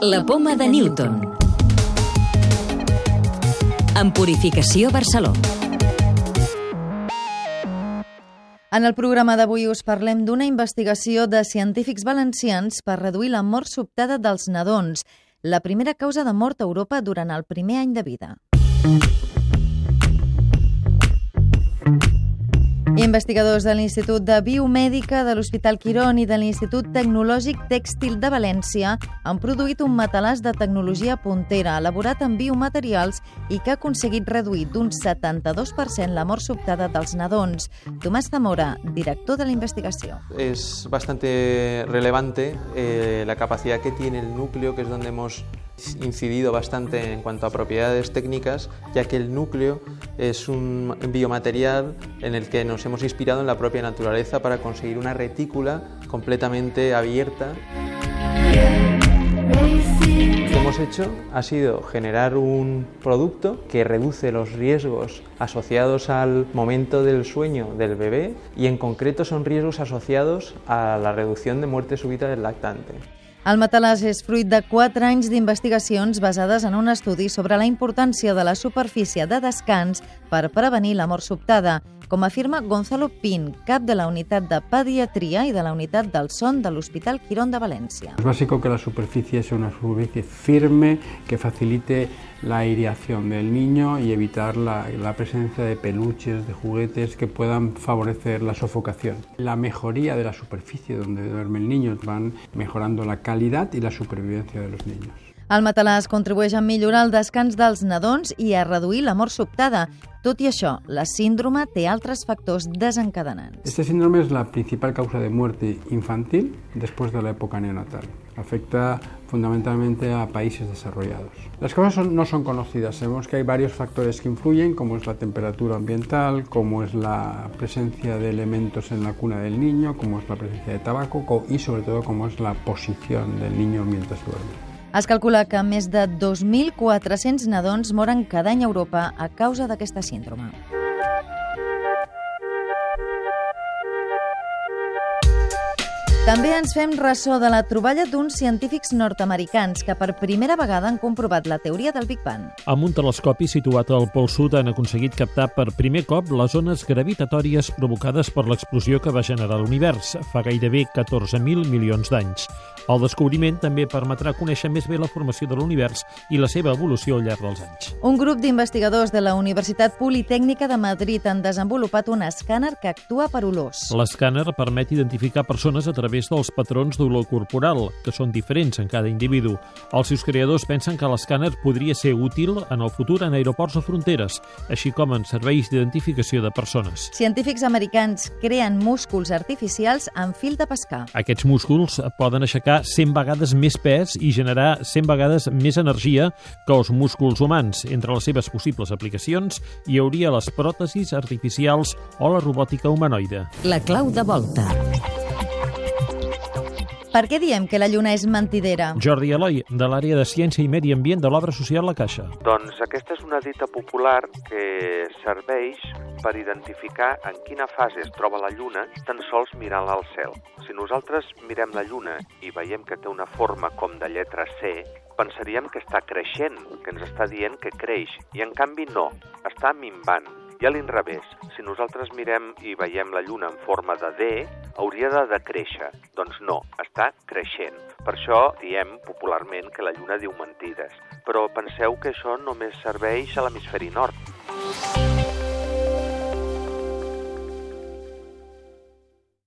La poma de Newton. En Purificació Barceló. En el programa d'avui us parlem d'una investigació de científics valencians per reduir la mort sobtada dels nadons, la primera causa de mort a Europa durant el primer any de vida. Investigadors de l'Institut de Biomèdica de l'Hospital Quirón i de l'Institut Tecnològic Tèxtil de València han produït un matalàs de tecnologia puntera elaborat en biomaterials i que ha aconseguit reduir d'un 72% la mort sobtada dels nadons. Tomàs Zamora, director de la investigació. Es bastante relevante eh, la capacidad que tiene el núcleo, que es donde hemos incidido bastante en cuanto a propiedades técnicas, ya que el núcleo es un biomaterial en el que nos hemos inspirado en la propia naturaleza para conseguir una retícula completamente abierta. Lo que hemos hecho ha sido generar un producto que reduce los riesgos asociados al momento del sueño del bebé y en concreto son riesgos asociados a la reducción de muerte súbita del lactante. El matalàs és fruit de 4 anys d'investigacions basades en un estudi sobre la importància de la superfície de descans per prevenir la mort sobtada, com afirma Gonzalo Pin, cap de la unitat de pediatria i de la unitat del son de l'Hospital Quirón de València. Es básico que la superficie sea una superficie firme que facilite la aireación del niño y evitar la, la, presencia de peluches, de juguetes que puedan favorecer la sofocación. La mejoría de la superficie donde duerme el niño van mejorando la calidad y la supervivencia de los niños. El matalàs contribueix a millorar el descans dels nadons i a reduir la mort sobtada. Tot i això, la síndrome té altres factors desencadenants. Este síndrome es la principal causa de muerte infantil después de la época neonatal. Afecta fundamentalmente a países desarrollados. Las causas no son conocidas. Sabemos que hay varios factores que influyen, como es la temperatura ambiental, como es la presencia de elementos en la cuna del niño, como es la presencia de tabaco y sobre todo como es la posición del niño mientras duerme. Es calcula que més de 2.400 nadons moren cada any a Europa a causa d'aquesta síndrome. També ens fem ressò de la troballa d'uns científics nord-americans que per primera vegada han comprovat la teoria del Big Bang. Amb un telescopi situat al Pol Sud han aconseguit captar per primer cop les zones gravitatòries provocades per l'explosió que va generar l'univers fa gairebé 14.000 milions d'anys. El descobriment també permetrà conèixer més bé la formació de l'univers i la seva evolució al llarg dels anys. Un grup d'investigadors de la Universitat Politècnica de Madrid han desenvolupat un escàner que actua per olors. L'escàner permet identificar persones a través dels patrons d'olor corporal, que són diferents en cada individu. Els seus creadors pensen que l'escàner podria ser útil en el futur en aeroports o fronteres, així com en serveis d'identificació de persones. Científics americans creen músculs artificials amb fil de pescar. Aquests músculs poden aixecar 100 vegades més pes i generar 100 vegades més energia que els músculs humans. Entre les seves possibles aplicacions hi hauria les pròtesis artificials o la robòtica humanoide. La clau de volta. Per què diem que la Lluna és mentidera? Jordi Eloi, de l'àrea de Ciència i Medi Ambient de l'obra social La Caixa. Doncs aquesta és una dita popular que serveix per identificar en quina fase es troba la Lluna tan sols mirant-la al cel. Si nosaltres mirem la Lluna i veiem que té una forma com de lletra C, pensaríem que està creixent, que ens està dient que creix, i en canvi no, està minvant. I a l'inrevés, si nosaltres mirem i veiem la Lluna en forma de D, hauria de decréixer. Doncs no, està creixent. Per això diem popularment que la Lluna diu mentides. Però penseu que això només serveix a l'hemisferi nord.